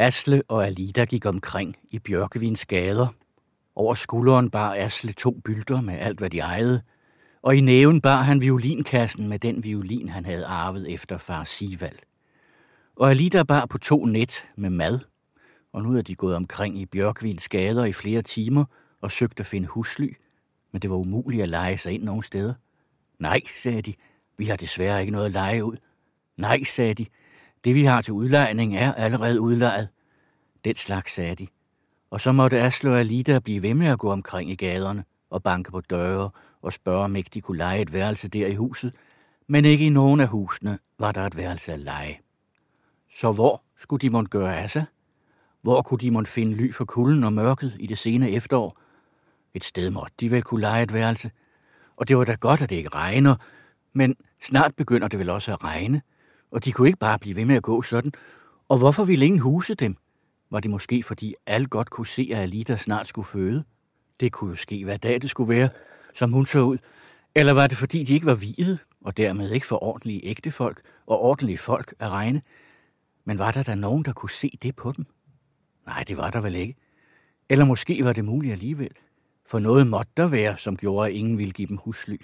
Asle og Alida gik omkring i Bjørkevins gader. Over skulderen bar Asle to bylder med alt, hvad de ejede, og i næven bar han violinkassen med den violin, han havde arvet efter far Sivald. Og Alida bar på to net med mad, og nu er de gået omkring i Bjørkvins gader i flere timer og søgt at finde husly, men det var umuligt at lege sig ind nogen steder. Nej, sagde de, vi har desværre ikke noget at lege ud. Nej, sagde de, det vi har til udlejning er allerede udlejet. Den slags sagde de. Og så måtte Aslo og Alida blive ved med at gå omkring i gaderne og banke på døre og spørge, om ikke de kunne lege et værelse der i huset, men ikke i nogen af husene var der et værelse at lege. Så hvor skulle de måtte gøre af sig? Hvor kunne de måtte finde ly for kulden og mørket i det sene efterår? Et sted måtte de vel kunne lege et værelse. Og det var da godt, at det ikke regner, men snart begynder det vel også at regne, og de kunne ikke bare blive ved med at gå sådan. Og hvorfor ville ingen huse dem? Var det måske, fordi alle godt kunne se, at Alida snart skulle føde? Det kunne jo ske, hvad dag det skulle være, som hun så ud. Eller var det, fordi de ikke var videt, og dermed ikke for ordentlige ægtefolk og ordentlige folk at regne? Men var der da nogen, der kunne se det på dem? Nej, det var der vel ikke. Eller måske var det muligt alligevel, for noget måtte der være, som gjorde, at ingen ville give dem husly.